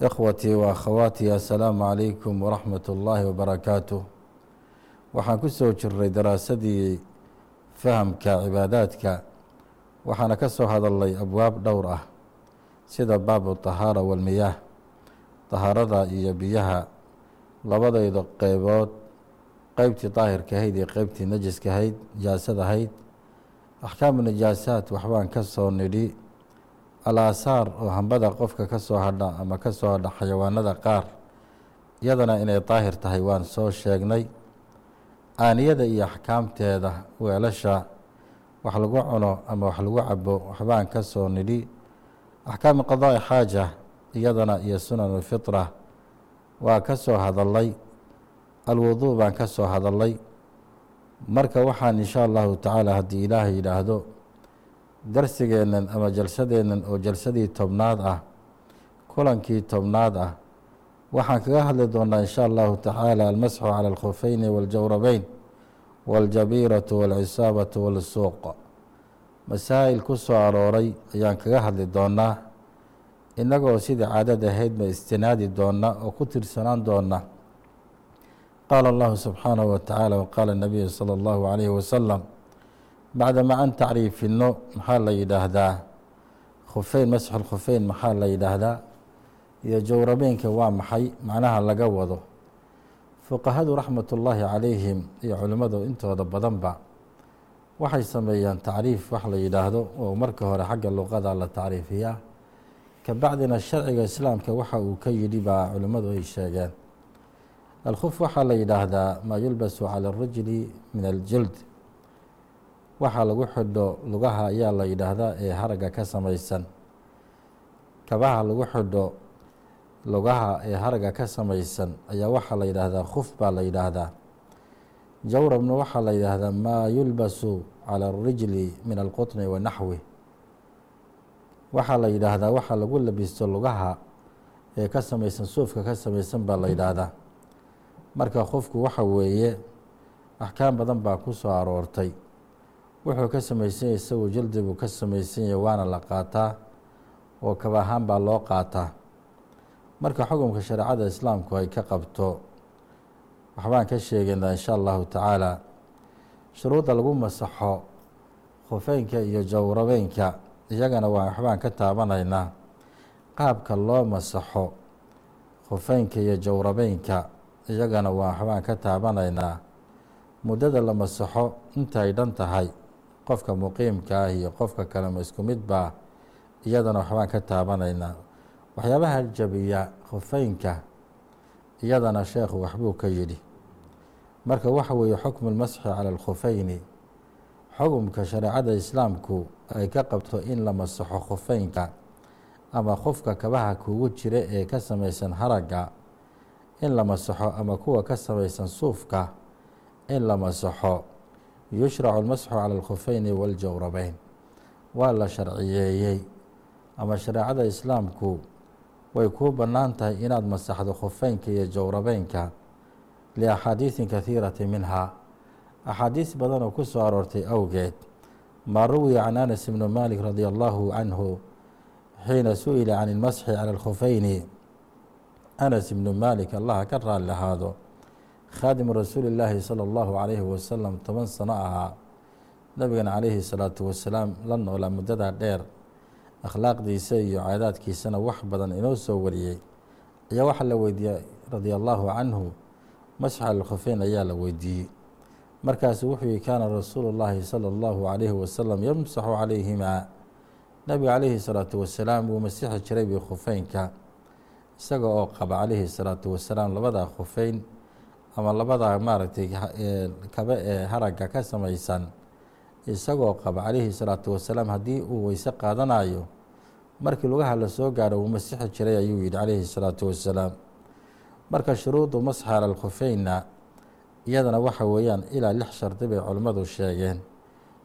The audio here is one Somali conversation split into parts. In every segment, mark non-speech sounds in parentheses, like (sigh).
ikhwatii wa akhawaatii assalaamu calaykum waraxmat ullaahi wabarakaatu waxaan ku soo jirnay daraasadii fahamka cibaadaadka. Waxaana ka soo hadallay abwaab dhowr ah sida baabu tahaara walmiyaah tahaarada iyo biyaha. Labadayda qeybood qeybtii daahirkahayd iyo qeybtii najiskahayd nijaasadahayd axkaamu nijaasaat waxbaan ka soo nidhi alaasaar oo hambada qofka ka soo hadha ama ka soo hadha xayawaanada qaar iyadana inay daahir tahay waan soo sheegnay. Aaniyada iyo axkaamteeda weelasha wax lagu cuno ama wax lagu cabo waxbaan ka soo nidhi. Axkaamu qadaa'i xaaja iyadana iyo sunan alfitra waa ka soo hadalay alwuduu baan ka soo hadalay marka waxaan insha allahu tacaala haddii ilaahay yidhaahdo darsigeennan ama jalsadeennan oo jalsadii tobnaad ah kulankii tobnaad ah waxaan kaga hadli doonaa insha allahu tacaala almasxu cala alkhufeyni waاljawrabeyn wاljabiiratu wاlcisaabatu wاlsuuq masaa'il ku soo arooray ayaan kaga hadli doonaa innagoo sidai caadad ahaydba istinaadi doona oo ku tirsanaan doona qaala allahu subxaanahu wa tacaala waqaala nabiyu salى اllahu alayhi wasalam bacdama an tacriifino maxaa la yidhaahdaa khufeyn masxu lkhufeyn maxaa la yidhaahdaa iyo jawrabeynka waa maxay macnaha laga wado fuqahadu raxmat ullaahi calayhim iyo culimmadu intooda badanba waxay sameeyaan tacriif wax la yidhaahdo oo marka hore xagga luqada la tacriifiyaa kabacdina sharciga islaamka waxa uu ka yidhi baa culimmadu ay sheegeen alkhuf waxaa la yidhaahdaa maa yulbasu cala arajuli min aljild waxaa lagu xidho lugaha ayaa la yidhaahdaa ee haragga ka samaysan. Kabaha lagu xidho lugaha ee haragga ka samaysan ayaa waxaa la yidhaahdaa khuf baa la yidhaahdaa. Jawrabna waxaa la yidhaahdaa maa yulbasu cala arijli min alqutni wa naxwi. Waxaa la yidhaahdaa waxaa lagu labisto lugaha ee ka samaysan suufka ka samaysan baa la yidhaahdaa. Marka qofku waxa weeye axkaam badan baa ku soo aroortay wuxuu ka samaysanya isagu jildi buu ka samaysanya waana la qaataa oo kaba ahaan baa loo qaataa. Marka xukumka shareecada islaamku ay ka qabto waxbaan ka sheegaynaa insha allahu tacaala shuruudda lagu masaxo khufeynka iyo jawrabeynka iyagana waa waxbaan ka taabanaynaa qaabka loo masaxo khufeynka iyo jawrabeynka iyagana waa waxbaan ka taabanaynaa muddada la masaxo inta ay dhan tahay qofka muqiimka ah iyo qofka kale ma isku mid baa iyadana waxbaan ka taabanaynaa. Waxyaabaha jabiya khufeynka iyadana sheekhu waxbuu ka yidhi. Marka waxa weeye xukmu lmasxi cala alkhufeyni xukumka shareecada islaamku ay ka qabto in la masaxo khufeynka ama qofka kabaha kugu jira ee ka samaysan haragga in la masaxo ama kuwa ka samaysan suufka in la masaxo yushracu almasxu cala alkhufeyni waاljawrabeyn waa la sharciyeeyey ama shareecada islaamku way kuu bannaan tahay inaad masaxdo khufeynka iyo jawrabeynka liaxaadiisin kahiirati minha. axaadiis badan oo ku soo aroortay awgeed maa ruwiya can anas ibni malik radia allahu canhu xiina su'ila can ilmasxi cala alkhufeyni. Anas ibnu malik allaha ka raali lahaado khaadimu rasuuli illaahi sala allahu calayhi wasalam toban sano ahaa nabigan calayhi salaatu wasalaam la noolaa muddadaa dheer akhlaaqdiisa iyo caadaadkiisana wax badan inoo soo wariyey ayaa waxaa la weydiiyey radia allahu canhu masxal alkhufeyn ayaa la weydiiyey markaasu wuxuu yihi kaana rasuulu llaahi sala allahu calayhi wasalam yamsaxu calayhimaa nabiga calayhi salaatu wasalaam wuu masixi jiray bi khufeynka isaga oo qaba calayhi salaatu wasalaam labadaa khufeyn ama labada maaragtay kabe ee haragga ka samaysan isagoo qaba calayhi salaatu wasalaam haddii uu weyse qaadanayo markii lugaha la soo gaadho wuu masixi jiray ayuu yidhi calayhi salaatu wasalaam. Marka shuruudu masxa ala lkhufeynna iyadana waxa weeyaan ilaa lix shardi bay culimmadu sheegeen.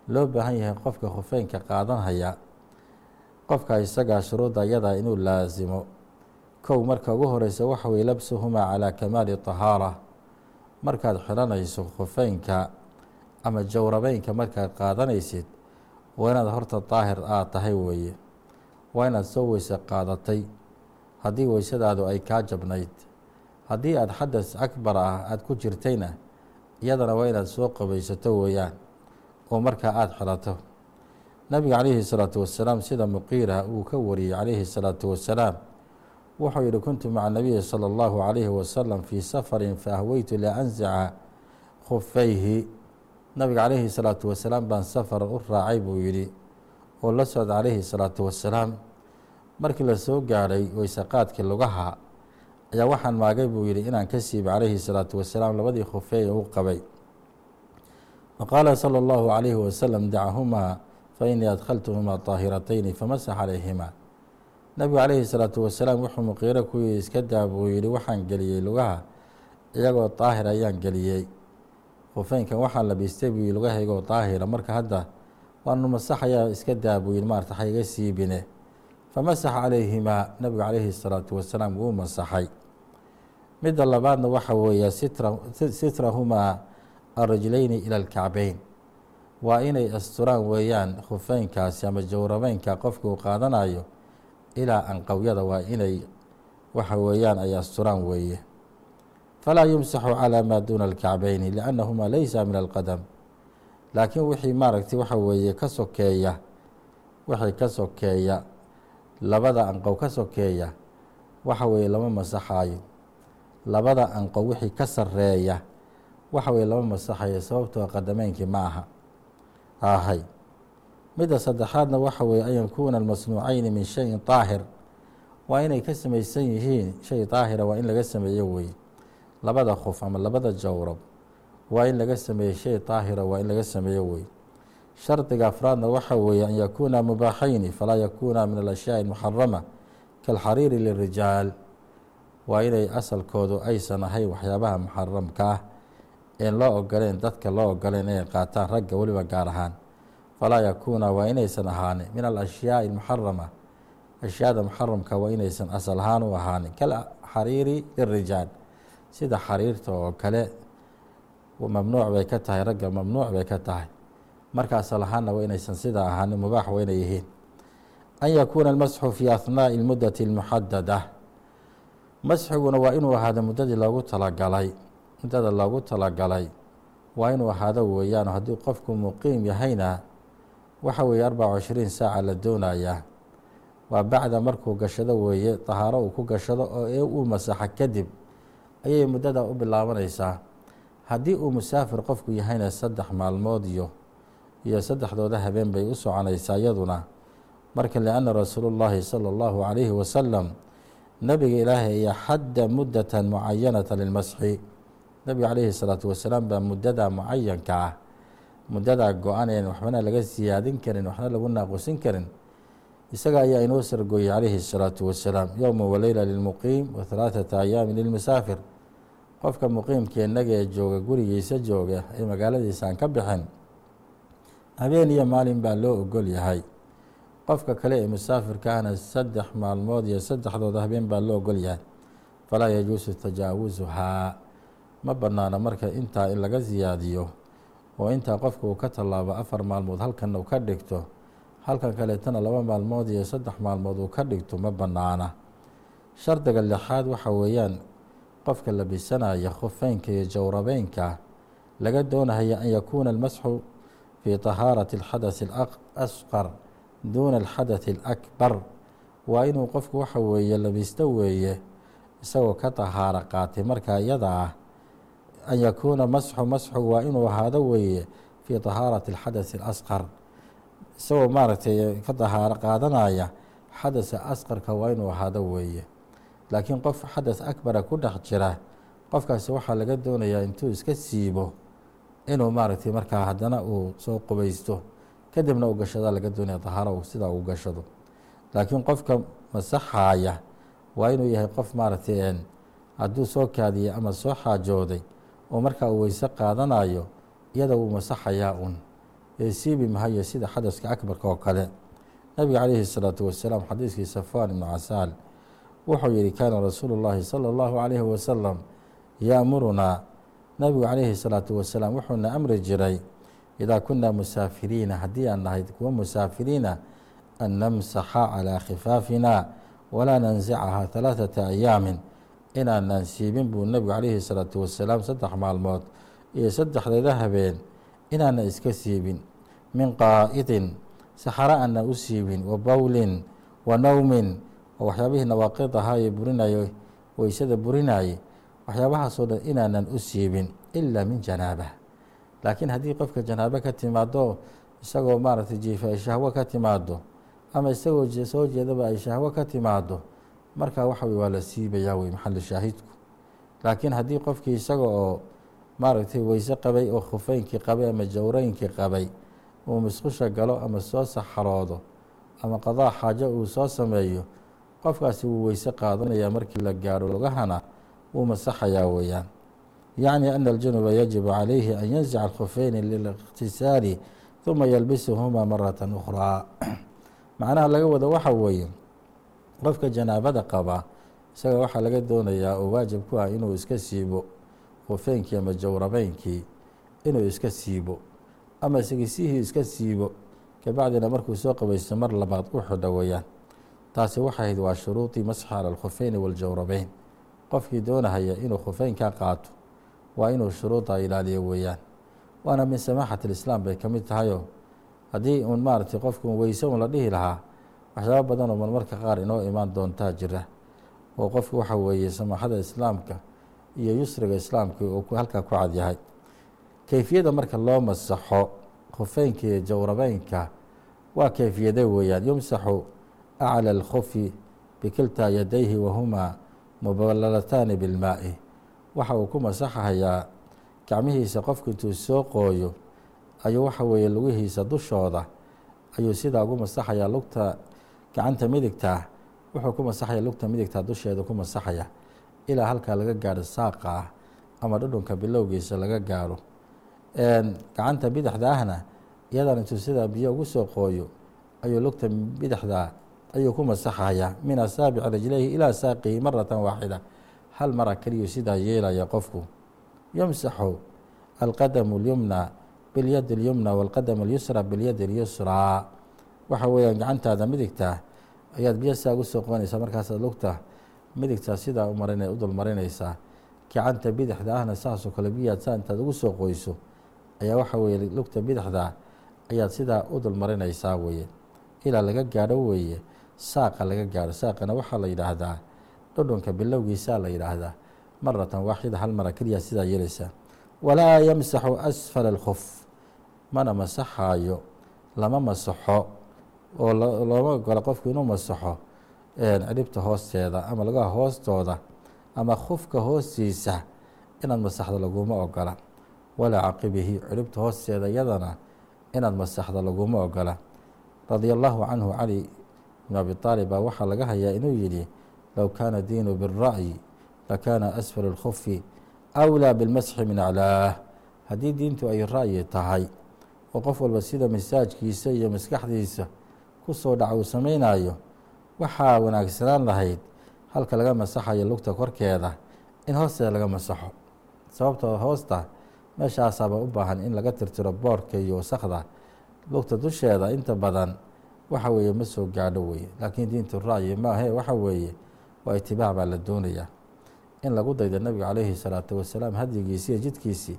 Loo baahan yahay qofka khufeynka qaadanhaya qofka isagaa shuruudda iyadaa inuu laasimo kow marka ugu horeysa waxa weye labsuhumaa calaa kamaali tahaara markaad xidhanayso khufeynka ama jawrabeynka markaad qaadanaysid waa inaad horta daahir aad tahay weeye. Waa inaad soo weyse qaadatay. Haddii weysadaadu ay kaa jabnayd haddii aad xadas akbar ah aada ku jirtayna iyadana waa inaad soo qabaysato weeyaan oo markaa aada xidhato nabiga calayhi salaatu wasalaam sida muqiira uu ka wariyey calayhi salaatu wasalaam wuxuu yihi kuntu maca nabiyi salى اllahu calayhi wasalam fii safarin faahweytu lianzica khufayhi nabiga calayhi salaatu wasalaam baan safar u raacay buu yidhi oo la socda calayhi salaatu wasalaam markii la soo gaadhay weyseqaadkii lugaha ayaa waxaan maagay buu yidhi inaan ka siiba calayhi salaatu wasalaam labadii khufeey u qabay faqaala salى اllahu calayhi wasalam dachahumaa fainii adkhaltuhumaa طaahiratayni famasax calayhimaa nabigu calayhi salaatu wasalaam wuxuu muqiiro ku yihi iska daa buu yihi waxaan geliyey lugaha iyagoo daahir ayaan geliyey. Khufeynkan waxaan labiistay buu yihi lugahaygoo daahira marka hadda waanu masaxayaa iska daa buu yihi maarata ha iga siibine. Famasaxa calayhimaa nabigu calayhi salaatu wasalaam wuu masaxay. Midda labaadna waxa weeye sitrahumaa arajlayni ila alkacbeyn waa inay asturaan weeyaan khufeynkaasi ama jawrabeynka qofka uu qaadanayo ilaa anqowyada waa inay waxa weeyaan ay asturaan weeye. Falaa yumsaxu calaa maa duuna alkacbeyni liannahumaa laysa min alqadam. Laakiin wixii maaragtay waxa weeye ka sokeeya wixii ka sokeeya labada anqow ka sokeeya waxa weeye lama masaxaayo. Labada anqow wixii ka sareeya waxa weye lama masaxayo sababtoo qadameynkii ma aha. Ahay midda saddexaadna waxa weeye an yakuuna almasnuucayni min shayin daahir waa inay ka samaysan yihiin shay daahira waa in laga sameeyo weye labada qof ama labada jawrab waa in laga sameeye shay daahira waa in laga sameeyo wey shardiga afraadna waxa weeye an yakuuna mubaaxayni falaa yakuuna min alashyaai almuxarama kaalxariiri lirijaal waa inay asalkoodu aysan ahayn waxyaabaha muxaramka ah een loo ogoleen dadka loo ogoleen inay qaataan ragga weliba gaar ahaan falaa yakuuna waa inaysan ahaanin min alashyaai almuxarama ashyaada muxaramka waa inaysan asal ahaan u ahaanin kalxariiri lirijaal sida xariirta oo kale mamnuuc bay ka tahay ragga mamnuuc bay ka tahay marka asal ahaanna waa inaysan sidaa ahaanin mubaax waa inay yihiin an yakuuna almasxu fi ahnaaءi اlmudati اlmuxadada masxiguna waa inuu ahaado muddadii loogu talagalay muddada loogu talagalay waa inuu ahaado weeyaan haddii qofku muqiim yahayna waxa weeye arbaca cishriin saaca la doonayaa. Waa bacda markuu gashado weeye tahaaro uu ku gashado oo ee uu masaxa kadib ayay muddada u bilaabanaysaa haddii uu musaafir qofku yahayna saddex maalmood iyo iyo saddexdooda habeen bay u soconaysaa iyaduna. Marka lianna rasuulu llaahi sala allahu calayhi wasalam nabiga ilaahay ayaa xadda muddatan mucayanata lilmasxi. Nabiga calayhi salaatu wasalaam baa muddada mucayanka ah muddadaa go-aneen waxbana laga siyaadin karin waxna lagu naaqusin karin isaga ayaa inoo sargooyey calayhi الsalaatu wasalaam yowma waleyla lilmuqiim wa halaaثata ayaami lilmusaafir qofka muqiimka inaga ee jooga gurigiisa jooga ee magaaladiisa aan ka bixin habeen iyo maalin baa loo ogol yahay qofka kale ee musaafirka ahna saddex maalmood iyo saddexdooda habeen baa loo ogol yahay falaa yajuusu tajaawusuhaa ma banaana marka intaa in laga siyaadiyo oo intaa qofka uu ka tallaabo afar maalmood halkan uu ka dhigto halkan kaleetana laba maalmood iyo saddex maalmood uu ka dhigto ma banaana shardiga lixaad waxa weeyaan qofka labisanaya khufeynka iyo jawrabeynka laga doonahaya an yakuuna almasxu fii tahaarati alxadaثi alasqar duuna alxadaثi alakbar. Waa inuu qofku waxa weeye labisto weeye isagoo ka tahaaro qaatay markaa iyada ah an yakuuna masxu masxu waa inuu ahaado weeye fii tahaarati alxadaثi alasqar isagoo maaragtay ka dahaaro qaadanaya xadasa asqarka waa inuu ahaado weeye laakiin qof xadas akbara ku dhex jira qofkaasi waxaa laga doonayaa intuu iska siibo inuu maaragtay markaa haddana uu soo qubaysto kadibna uu gashada laga doonaya dahaaro sidaa uu gashado laakiin qofka masaxaaya waa inuu yahay qof maaragtay hadduu soo kaadiyey ama soo xaajooday oo markaa uu weyse qaadanayo iyada wuu masaxayaa un ee siibi mahayo sida xadaska akbarka oo kale nabiga calayhi الsalaatu wasalaam xadiiskii safwan ibnu casaal wuxuu yihi kaana rasuulu اllahi salى اllahu calayhi wasalam yaamurunaa nabigu calayhi الsalaatu wasalaam wuxuuna amri jiray idaa kunaa musaafiriina haddii aan nahay kuwa musaafiriina an namsaxa calىa khifaafina walaa nansicahaa ثalaaثata ayaamin inaanaan siibin buu nebigu calayhi الsalaatu wasalaam saddex maalmood iyo saddexdeeda habeen inaana iska siibin. Min qaa'idin saxaro aanan u siibin wa bowlin wa nowmin oo waxyaabihii nawaaqid ahaa ee burinayo weysada burinaye waxyaabahaasoo dhan inaanan u siibin ilaa min janaaba. Laakiin haddii qofka janaabo ka timaado isagoo maaragtay jiifa ay shahwo ka timaado ama isagoo soo jeedaba ay shahwo ka timaado markaa waxa waa la siibayaa wey maxalu shaahidku. Laakiin haddii qofkii isaga oo maaragtay weyse qabay oo khufeynkii qabay ama jawreynkii qabay uu musqusha galo ama soo saxaroodo ama qadaa xaajo uu soo sameeyo qofkaasi wuu weyse qaadanayaa markii la gaadho lugahana wuu masaxayaa weeyaan. Yacni ana aljunuba yajibu calayhi an yanzica alkhufeyni liliqtisaali huma yalbisuhumaa marata ukhraa. (clears throat) Macnaha laga wado waxa weeye qofka janaabada qaba isaga waxaa laga doonayaa oo waajib ku ah inuu iska siibo khufeynkii ama jawrabeynkii inuu iska siibo. Ama sigisihii iska siibo kabacdina markuu soo qabaysto mar labaad u xidho weeyaan taasi waxay ahayd waa shuruudii masxi cala alkhufeyni waljawrabeyn qofkii doonahaya inuu khufeynka qaato waa inuu shuruudda ilaaliyo weeyaan. Waana min samaaxat alislaam bay ka mid tahayoo haddii uun maaragtay qofku weyse un la dhihi lahaa waxyaaba badan oo marmarka qaar inoo imaan doontaa jira oo qofku waxa weeye samaaxada islaamka iyo yusriga islaamka uu halkaa ku cadyahay keyfiyada marka loo masaxo khufeynka iyo jawrabeynka waa keyfiyade weeyaan. Yumsaxu aclى اlkhufi bikiltaa yadayhi wahumaa mubalalataani bilmaa'i. Waxa uu ku masaxayaa gacmihiisa qofku intuu soo qooyo ayuu waxa weeye lugihiisa dushooda ayuu sidaa ugu masaxayaa lugta gacanta midigtaa wuxuu ku masaxaya lugta midigtaa dusheeda ku masaxaya ilaa halkaa laga gaadho saaqa ah ama dhudhunka bilowgiisa laga gaadho gacanta bidixda ahna iyadan intuu sidaa biyo ugu soo qooyo ayuu lugta bidixdaa ayuu ku masaxayaa min asaabici rijlayhi ilaa saaqihi maratan waaxida hal mara keliyuu sidaa yeelaya qofku yamsaxu alqadamu اlyumna biاlyadi اlyumna wاlqadamu اlyusra biاlyadi اlyusraa waxa weeyaan gacantaada midigtaa ayaad biyo saa ugu soo qoonaysaa markaasaad lugta midigtaa sidaa u marin u dul marinaysaa gacanta bidixda ahna saasoo kale biyaad saa intaad ugu soo qoyso ayaa waxa weeye lugta bidixdaa ayaad sidaa u dul marinaysaa weeye. Ilaa laga gaadho weeye saaqa laga gaadho. Saaqana waxaa la yidhaahdaa dhudhunka bilowgiisaa la yidhaahdaa. Maratan waaxida hal mara keliya sidaa yeelaysaa walaa yamsaxu asfala alkhuf mana masaxaayo lama masaxo oo looma ogolo qofku inuu masaxo ciribta hoosteeda ama lagaha hoostooda ama khufka hoostiisa inaad masaxda laguma ogola. Walaa caqibihi ciribta hoosteeda iyadana inaad masaxda laguma ogola. Radia allahu canhu cali bn abi aalib baa waxaa laga hayaa inuu yidhi low kaana diinu bira'yi lakaana asfal lkhufi awlaa bilmasxi min aclaah haddii diintu ay ra'yi tahay oo qof walba sida masaajkiisa iyo maskaxdiisa ku soo dhaca uu samaynayo waxaa wanaagsanaan lahayd halka laga masaxayo lugta korkeeda in hoosteeda laga masaxo. Sababtoo hoosta meeshaasaaba u baahan in laga tirtiro boorhka iyo wasakda lugta dusheeda. Inta badan waxa weeye ma soo gaadho weye laakiin diintu ra'yi maahe waxa weeye waa itibaac baa la doonayaa. In lagu daydo nebiga calayhi salaatu wasalaam hadyigiisi iyo jidkiisii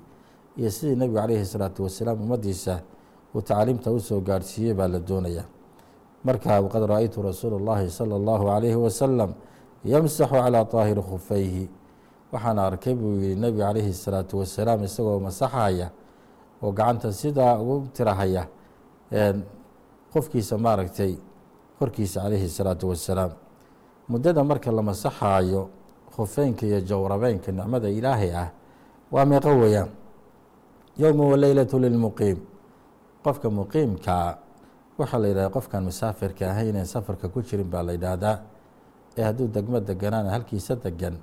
iyo sidii nebigu calayhi salaatu wasalaam ummaddiisa uu tacliimta u soo gaadhsiiyey baa la doonayaa markaa waqad ra-aytu rasuulu اllahi salى اllahu calayhi wasalam yamsaxu calىa طaahiri khufayhi waxaana arkay buu yihi nebiga calayhi salaatu wasalaam isagoo masaxaya oo gacanta sidaa ugu tirahaya qofkiisa maaragtay korkiisa calayhi salaatu wasalaam muddada marka la masaxaayo khufeynka iyo jawrabeynka nicmada ilaahay ah waa meeqo weeyaan yowma waleylatu lilmuqiim qofka muqiimkaa waxaa la yidhahda qofkaan musaafirka ahaynen safarka ku jirin baa la yidhaahdaa ee hadduu degmo deganaana halkiisa degan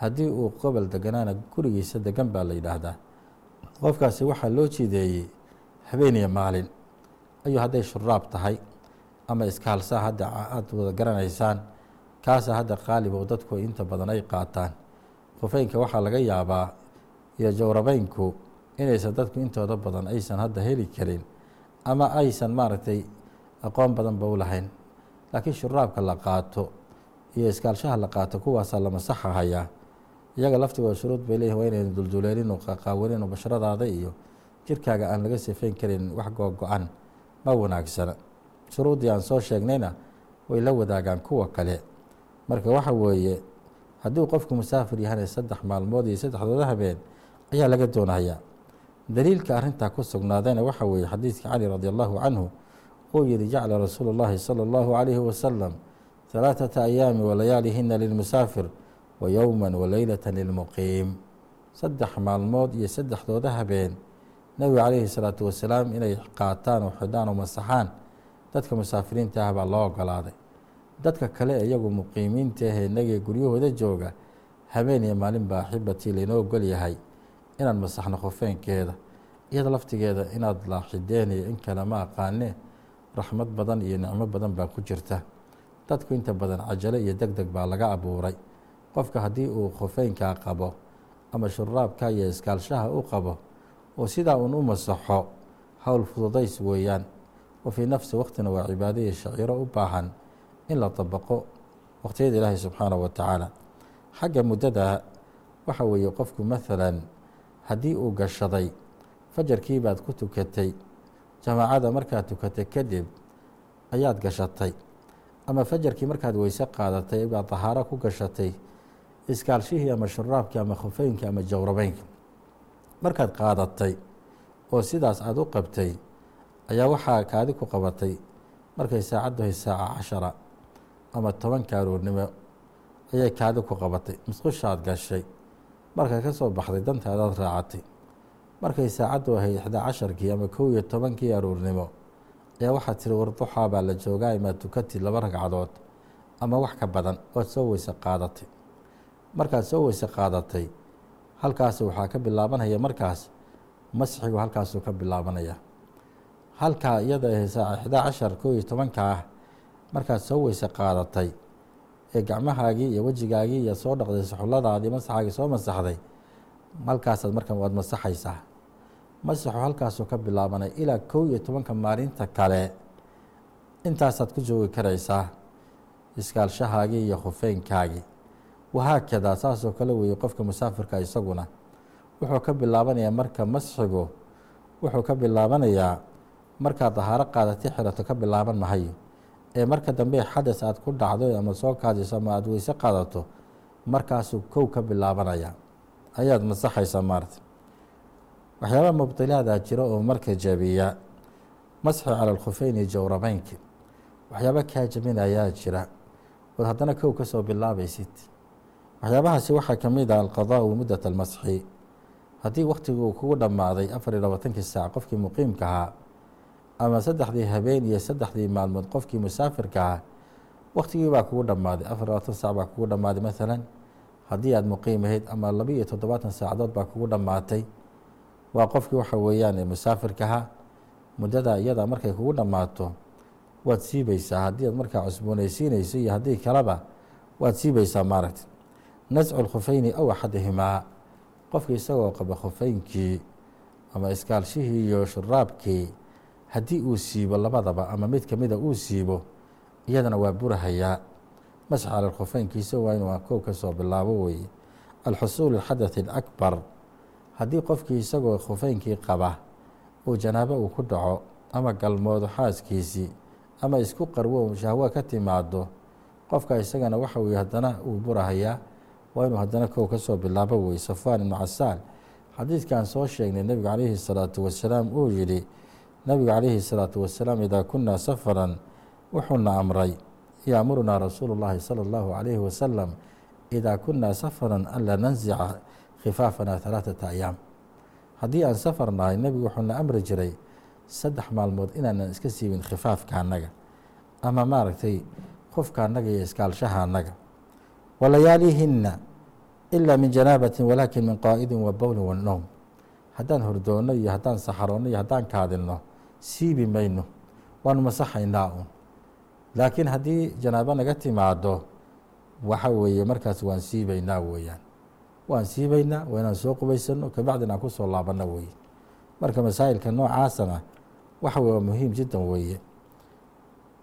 haddii uu qobol deganaana gurigiisa degan baa la yidhaahdaa. Qofkaasi waxaa loo jideeyey habeen iyo maalin ayuu hadday shuraab tahay ama iskaalsaa hadda aada wada garanaysaan kaasa hadda qaaliba dadku inta badan ay qaataan. Khufeynka waxaa laga yaabaa iyo jawrabeynku inaysan dadku intooda badan aysan hadda heli karin ama aysan maaragtay aqoon badanba u lahayn. Laakiin shuraabka la qaato iyo iskaalshaha la qaato kuwaasaa la masaxahayaa iyaga laftigooda shuruud bay leeyihiin waa inaynu dulduleelinu qaqaawininu basharadaada iyo jirkaaga aan laga sifeyn karin wax googo-an ma wanaagsana. Shuruuddii aan soo sheegnayna way la wadaagaan kuwa kale. Marka waxa weeye hadduu qofku musaafir yahana saddex maalmood iyo saddexdooda habeen ayaa laga doonayaa daliilka arrintaa ku sugnaadayna waxa weeye xadiidka cali radi allahu canhu uu yihi jacla rasuulu اllahi salى اllahu عalayhi wasalam ثalaaثata ayaami walayaalihina lilmusaafir wa yowma waleylata lilmuqiim saddex maalmood iyo saddexdooda habeen nebiga calayhi salaatu wasalaam inay qaataan oo xidhaan oo masaxaan dadka musaafiriinta ah baa loo ogolaaday dadka kale iyagu muqiimiinta ahee inagii guryahooda jooga habeen iyo maalin baa axibatii laynoo ogol yahay inaan masaxno khufeynkeeda iyada laftigeeda inaad laaxideen iyo in kale ma aqaane raxmad badan iyo nicmo badan baa ku jirta. Dadku inta badan cajalo iyo deg deg baa laga abuuray. Qofka haddii uu khufeynkaa qabo ama shuraabka iyo iskaalshaha u qabo oo sidaa uun u masaxo howl fududays weeyaan wa fii nafsi waqtina waa cibaado iyo shaciiro u baahan in la dabaqo waqtiyada ilaahi subxaanahu wa tacaala. Xagga muddada waxa weeye qofku maalan haddii uu gashaday fajarkii baad ku tukatay jamaacada markaad tukatay kadib ayaad gashatay ama fajarkii markaad weyse qaadatay baad dahaaro ku gashatay iskaalshihii ama shuraabkii ama khufeynkii ama jawrabeynka markaad qaadatay oo sidaas aada u qabtay ayaa waxaa kaadi ku qabatay markay saacaddahay saaca cashara ama tobanka aroornimo ayay kaadi ku qabatay. Musqushaad gashay markaad ka soo baxday dantaadaad raacatay. Markay saacaddu ahayd ixdaa casharkii ama kow iyo tobankii aroornimo ayaa waxaad tiri warduxaa baa la joogaa imaad tukatid laba ragcadood ama wax ka badan oad soo weyse qaadatay. Markaad soo weyse qaadatay halkaas waxaa ka bilaabanaya markaas masxigu halkaasuu ka bilaabanaya. Halkaa iyada ahe saaca ixdaa cashar kow iyo tobanka ah markaad soo weyse qaadatay ee gacmahaagii iyo wejigaagii iyo soo dhaqday suxulladaadii masaxaagii soo masaxday. Halkaasaad markan waad masaxaysaa. Masaxu halkaasuu ka bilaabanay ilaa kow iyo tobanka maalinta kale. Intaasaad ku joogi karaysaa iskaalshahaagii iyo khufeynkaagii wahaakadaa saasoo kale weeye qofka musaafirka isaguna. Wuxuu ka bilaabanayaa marka masxigu wuxuu ka bilaabanayaa markaad dahaaro qaadatay xirato ka bilaaban mahayo ee marka dambe xadas aad ku dhacdo ama soo kaadiso ama aada weyse qaadato markaasuu kow ka bilaabanaya. Ayaad masaxaysaa maarata waxyaabaa mubdilaadaa jira oo marka jabiya masxi cala alkhufeyni jawrabeynki waxyaaba kaa jabinayaa jira. Ood haddana kow ka soo bilaabaysid. Waxyaabahaasi waxaa ka mid ah alqadaau muddat almasxi. Haddii wakhtiguu kugu dhammaaday afar iyo labaatankii saac qofkii muqiimka ahaa ama saddexdii habeen iyo saddexdii maalmood qofkii musaafirka ahaa wakhtigii baa kugu dhammaaday. Afar labaatan saac baa kugu dhammaaday maalan haddii aad muqiim ahayd ama laba iyo toddobaatan saacadood baa kugu dhammaatay. Waa qofkii waxa weeyaan musaafirkaha muddada iyada markay kugu dhammaato waad siibaysaa haddii aad markaa cusboonaysiinayso iyo haddii kaleba waad siibaysaa maaragta nascu lkhufeyni aw axadihimaa qofkii isagoo qaba khufeynkii ama iskaalshihii iyo shuraabkii haddii uu siibo labadaba ama mid kamida uu siibo iyadana waa burahayaa masx cala khufeynkiisa waa inuu kow ka soo bilaabo weeye alxusuul alxadaث alakbar haddii qofkii isagoo khufeynkii qaba uu janaabo uu ku dhaco ama galmoodo xaaskiisii ama isku qarwo shahwo ka timaado qofka isagana waxa weye haddana uu burahayaa waa inuu haddana kow ka soo bilaabo weye safwaan ibnu casaal xadiidkan soo sheegnay nebigu calayhi الsalaatu wasalaam uu yihi nebigu calayhi الsalaatu wasalaam idaa kunaa safaran wuxuuna amray yaamurunaa rasuulu اllahi salى اllahu عalayhi wasalam idaa kunaa safaran anlaa nanzica khifaafana ثalaaثata ayaam haddii aan safar nahay nebigu wuxuuna amri jiray saddex maalmood inaanan iska siibin khifaafka annaga ama maaragtay qofka annaga iyo iskaalshaha annaga walayaalihinna ilaa min janaabatin walaakin min qaa'idin wa bowlin wa nowm haddaan hordoonno iyo haddaan saxaroonno iyo haddaan kaadilno siibi mayno waanu masaxaynaa un laakiin haddii janaabo naga timaado waxa weeye markaas waan siibaynaa weeyaan. Waan siibaynaa waa inaan soo qubaysano kabacdin aan ku soo laabanno weeye. Marka masaa'ilka noocaasana waxa weye waa muhiim jiddan weeye.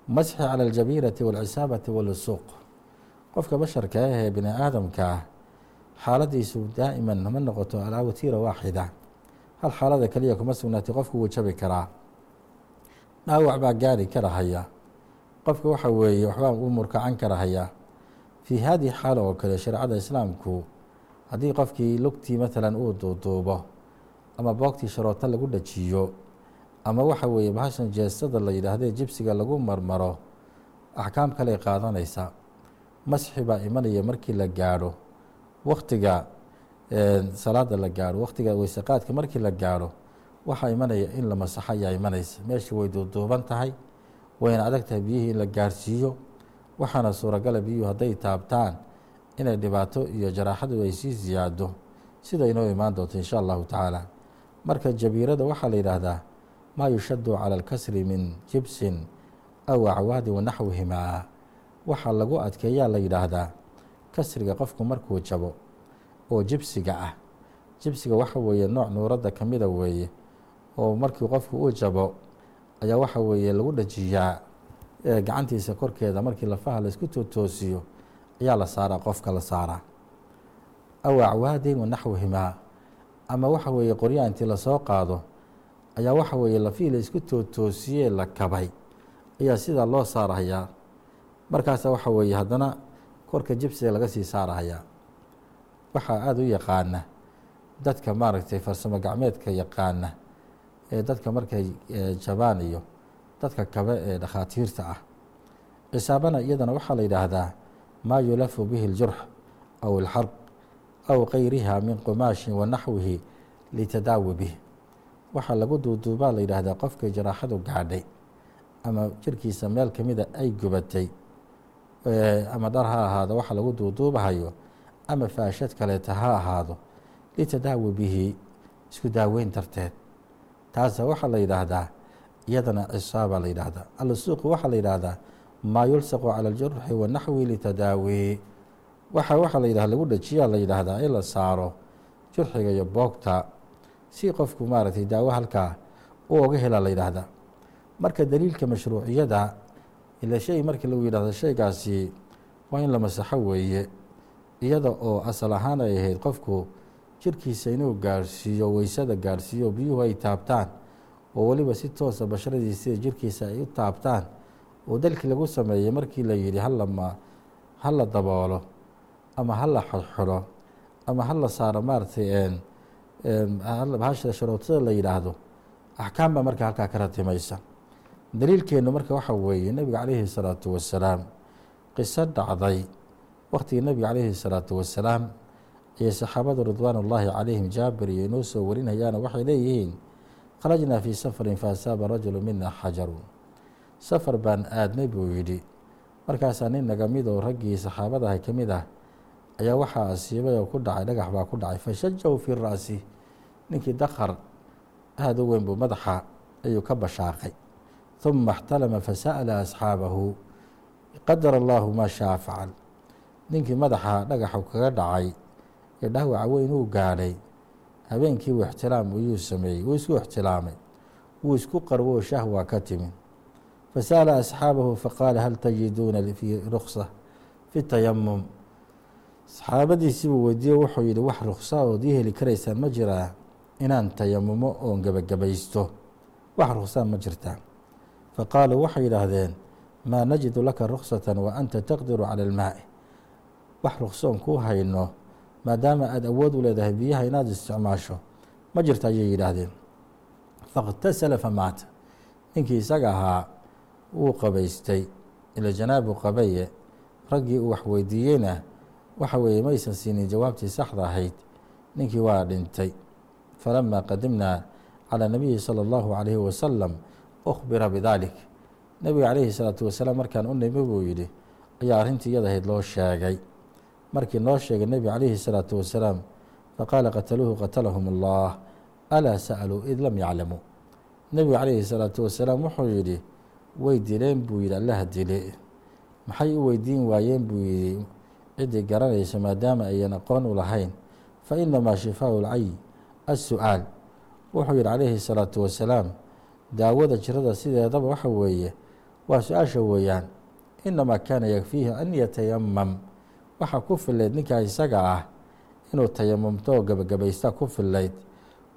Masxi cala aljabiirati waalcisaabati walusuuq qofka basharka ah ee bini aadamka ah xaaladiisu daa'iman ma noqoto alaa watiira waaxida. Hal xaalada keliya kuma sugnaatay qofku wuu jabi karaa dhaawac baa gaari karahaya qofka waxa weeye waxbaa u murkacan karahaya fii haadihi xaal oo kale shareecada islaamku haddii qofkii lugtii matalan uu duuduubo ama boogtii sharoota lagu dhajiyo ama waxa weeye bahashan jeestada la yidhaahdee jibsiga lagu marmaro axkaam kaley qaadanaysa masxi baa imanaya markii la gaadho waktiga salaada la gaadho waktiga weyseqaadka markii la gaadho waxaa imanaya in la masaxo ayaa imanaysa meeshii way duuduuban tahay wayna adag tahay biyihii in la gaarsiiyo. Waxaana suuragala biyuhu hadday taabtaan inay dhibaato iyo jaraaxadu ay sii siyaado sida inoo imaan doonto insha allahu tacaala. Marka jabiirada waxaa la yidhaahdaa maa yushadu cala alkasri min jibsin aw acwaadi wanaxwihimaa waxaa lagu adkeeyaa la yidhaahdaa kasriga qofku markuu jabo oo jibsiga ah. Jibsiga waxa weeye nooc nuuradda ka mida weeye oo markii qofku uu jabo ayaa waxa weeye lagu dhajiyaa gacantiisa korkeeda markii lafaha la isku tootoosiyo ayaa la saaraa qofka la saaraa. Aw acwaadin wanaxwihimaa ama waxa weeye qoryaa intii la soo qaado ayaa waxa weeye lafihii la isku tootoosiyee la kabay ayaa sidaa loo saarahayaa. Markaasa waxa weeye haddana korka jibsiga laga sii saarahayaa. Waxaa aada u yaqaana dadka maaragtay farsamo gacmeedka yaqaana dadka markay jabaan iyo dadka kabe ee dhakhaatiirta ah. Cisaabana iyadana waxaa la yidhaahdaa maa yulafu bihi اljurx aw اlxarq aw kayriha min qumaashin wanaxwihi litadaawi bih waxaa lagu duuduubaa la yidhaahdaa qofkay jaraaxadu gaadhay ama jirkiisa meel kamida ay gubatay ama dhar ha ahaado waxa lagu duuduubahayo ama faashad kaleeta ha ahaado litadaawi bihi isku daaweyn darteed taasa waxaa la yidhaahdaa iyadana cisaaba la yidhaahdaa. Alsuuqu waxaa la yidhaahdaa maa yulsaqu cala aljurxi wanaxwi litadaawi. Waxa waxaa la lagu dhajiyaa la yidhaahdaa in la saaro jurxiga iyo boogta. Si qofku maaragtay daawo halkaa u oga helaa la yidhaahdaa. Marka daliilka mashruuciyada ila shay markii lagu yidhahdo shaygaasi waa in la masaxo weeye iyada oo asal ahaan ay ahayd qofku jirkiisa inuu gaarhsiiyo weysada gaarhsiiyo biyuhu ay taabtaan oo weliba si toosa basharadiisa jirkiisa ay u taabtaan oo dalkii lagu sameeyey markii la yidhi halama hala daboolo ama hala xodxodho ama hala saaro maaratay sharootada la yidhaahdo. Axkaam baa marka halkaa ka ratimaysa daliilkeenu marka waxa weeye nebiga calayhi salaatu wasalaam qiso dhacday. Waktigii nebiga calayhi salaatu wasalaam ayay saxaabadu ridwaan ullaahi calayhim jaabir iyo inoo soo warinayaana waxay leeyihiin kharajnaa fii safarin faasaaba rajulu mina xajarun. Safar baan aadnay buu yidhi. Markaasaa nin naga mid oo raggii saxaabadaha ka mid ah ayaa waxaa asiibay oo ku dhacay dhagax baa ku dhacay fashajahu fii ra'si. Ninkii dakar aada u weyn buu madaxa ayuu ka bashaaqay. ثuma اxtalama fasa'la asxaabahu qadara allahu maa shaa facal ninkii madaxa dhagaxu kaga dhacay dhaawaca weyn uu gaadhay habeenkii uu ixtilaam uyuu sameeyey wuu isku ixtilaamay wuu isku qarwo shahwa ka timi fasa'ala asxaabahu faqaala hal tajiduuna fii ruksa fi tayamum saxaabadiisii buu weydiiye wuxuu yihi wax ruksa ood ii heli karaysaan ma jiraa inaan tayamumo oon gebagabaysto wax ruksaan ma jirtaa faqaaluu waxay yidhaahdeen maa najidu laka ruksata wa anta taqdiru cala almaa'i wax ruksoon kuu hayno maadaama aada awood u leedahay biyaha inaad isticmaasho ma jirta ayay yidhaahdeen faاktasala famaata ninkii isaga ahaa wuu qabaystay ila janaabu qabaye raggii uu wax weydiiyeyna waxa weeye maysan siinin jawaabtii saxda ahayd ninkii waa dhintay falamaa qadimnaa calى nabiyi salى اllahu عalayhi wasalam ukhbira bidalik nebiga calayhi salaatu wasalaam markaan u nimi buu yidhi ayaa arrintii iyada ahayd loo sheegay markii noo sheegay nebiga calayhi salaatu wasalaam faqaala qataluuhu qatalahum allah alaa sa'aluu id lam yaclamuu nebigu calayhi salaatu wasalaam wuxuu yidhi way dileen buu yidhi allaha dile. Maxay u weydiin waayeen? buu yidhi. Ciddii garanaysa maadaama ayan aqoon u lahayn. Fa inamaa shifaau lcay assu'aal. Wuxuu yidhi calayhi salaatu wasalaam daawada jirada sideedaba waxa weeye waa su'aasha weeyaan. Inamaa kaana yakfiihi an yatayamam waxaa ku filayd ninkaa isaga ah inuu tayamumto oo gebagabaysta ku filayd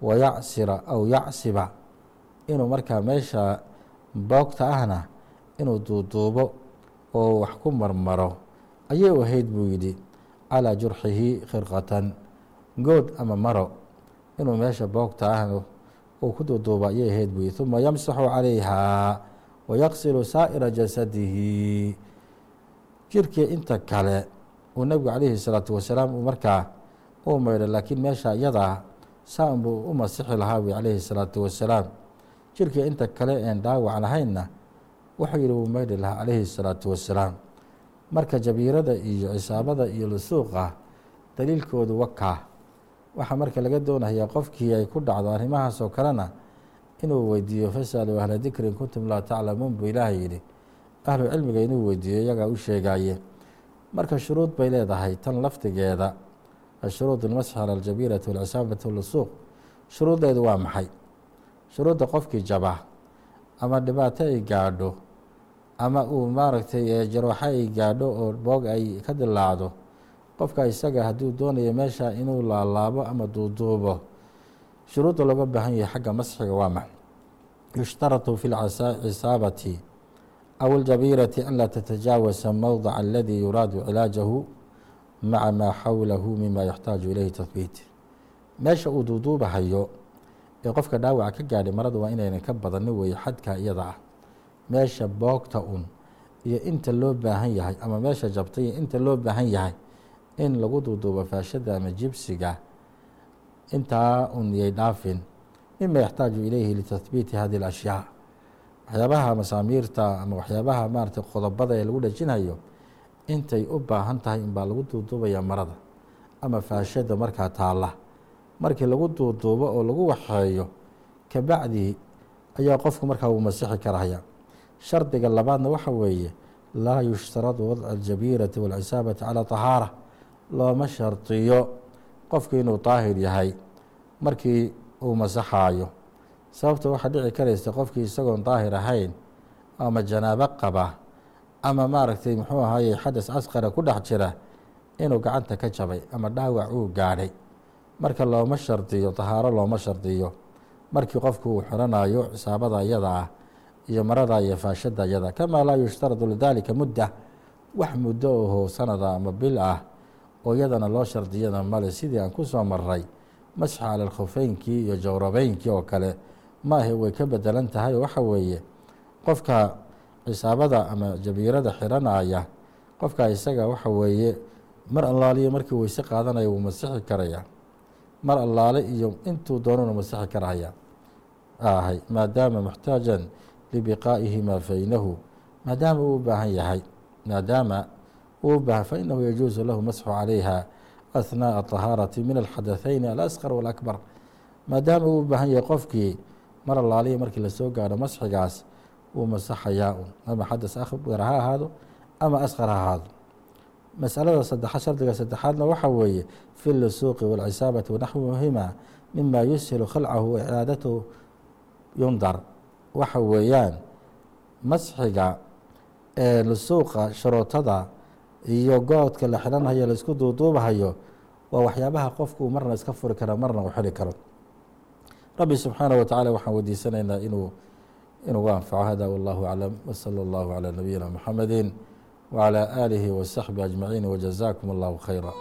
wa yacsira aw yacsiba inuu markaa meesha boogta ahna inuu duuduubo oo wax ku marmaro. Ayay ahayd buu yidhi calaa jurxihi khirqatan good ama maro inuu meesha boogta ahna uu ku duuduubo ayay ahayd buu yidhi uma yamsaxu calayha wayaqsilu saa'ira jasadihi. Jirkii inta kale uu nebigu calayhi salaatu wasalaam markaa uu maydho laakiin meesha iyadaa saan buu u masixi lahaa buu calayhi salaatu wasalaam. Jirkii inta kale een dhaawac lahaynna wuxuu yidhi wuu maydhi lahaa calayhi salaatu wasalaam. Marka jabiirada iyo cisaabada iyo lusuuqa daliilkoodu wakaa waxaa marka laga doonayaa qofkii ay ku dhacdo arrimahaasoo kalena inuu weydiiyo fasaluu ahla dikri in kuntum laa taclamuun buu ilaahay yidhi. Ahlu cilmiga inuu weydiiyo iyagaa u sheegaye marka shuruud bay leedahay tan laftigeeda ashuruud almasxi cala aljabiirati walcisaabati walusuuq shuruuddeedu waa maxay? Shuruudda qofkii jaba ama dhibaato ay gaadho ama uu maaragtay jarooxo ay gaadho oo boog ay ka dilaacdo qofka isaga hadduu doonayo meesha inuu laalaabo ama duuduubo shuruudda looga baahan yahay xagga masxiga waa max yushtaratu fi lcisaabati aw aljabiirati an laa tatajaawasa mowdaca aladii yuraadu cilaajahu maca maa xawlahu mima yaxtaaju ilayhi tahbiit meesha uu duuduubahayo ee qofka dhaawaca ka gaadhay marada waa inaynan ka badanin weeye xadka iyada ah meesha boogta un iyo inta loo baahan yahay ama meesha jabtay iyo inta loo baahan yahay in lagu duuduubo faashada ama jibsiga intaa un yay dhaafin mima yaxtaaju ilayhi litahbiiti hadi اlashyaa waxyaabaha masaamiirta ama waxyaabaha maaratay qodobada ee lagu dhejinayo intay u baahan tahay inbaa lagu duuduubaya marada ama faashada markaa taalla. Markii lagu duuduubo oo lagu waxeeyo kabacdii ayaa qofku markaa uu masixi karahaya shardiga labaadna waxa weeye laa yushtaradu wadca aljabiirati waalcisaabati calaa tahaara looma shardiyo qofku inuu daahir yahay markii uu masaxaayo sababta waxaa dhici karaysa qofkii isagoon daahir ahayn ama janaabo qaba ama maaragtay muxuu ahaye xadas asqara ku dhex jira inuu gacanta ka jabay ama dhaawac uu gaadhay. Marka looma shardiyo tahaaro looma shardiyo. Markii qofku uu xiranayo cisaabada iyada ah iyo marada iyo faashada iyada kamaa laa yushtaradu lidalika mudda wax muddo oho sanada ama bil ah oo iyadana loo shardiyana male sidii aan ku soo maray masxa cala iyo jawrabeynkii oo kale maahe way ka bedelan tahay oo waxa weeye qofka cisaabada ama jabiirada xiranaya qofka isaga waxa weeye mar allaaliyo markii weyse qaadanaya wuu masixi karaya mar allaale iyo intuu doonuna masixi karaya ahay maadaama muxtaajan libiqaa'ihi maa faynahu maadaama uu u baahan yahay maadaama uu baahan fainahu yajuusu lahu masxu calayha ahnaaءa طahaarati min alxadaثeyni alasqar wاlakbar maadaama uu u baahan yahay qofkii mar allaaliya markii la soo gaadho masxigaas wuu masaxayaa un. Ama xadas akbar ha ahaado ama asqar ha ahaado. Masalada sadexa shardiga saddexaadna waxa weeye fi lusuuqi wاlcisaabati wanaxwihima mima yushilu khalcahu waciaadatahu yundar. Waxa weeyaan masxiga ee lusuuqa sharootada iyo goodka la xidhanhayo la isku duuduubahayo waa waxyaabaha qofku marna iska furi kara marna u xidhi karo rabbi subxaanaه wa tacala waxaan weydiisanaynaa inuu inuu anfaco hada wallahu aclam wslى اllahu calى nabiyina mxamedi wعlى aalihi wasaxbi ajmaciin wjazakum اllahu khayra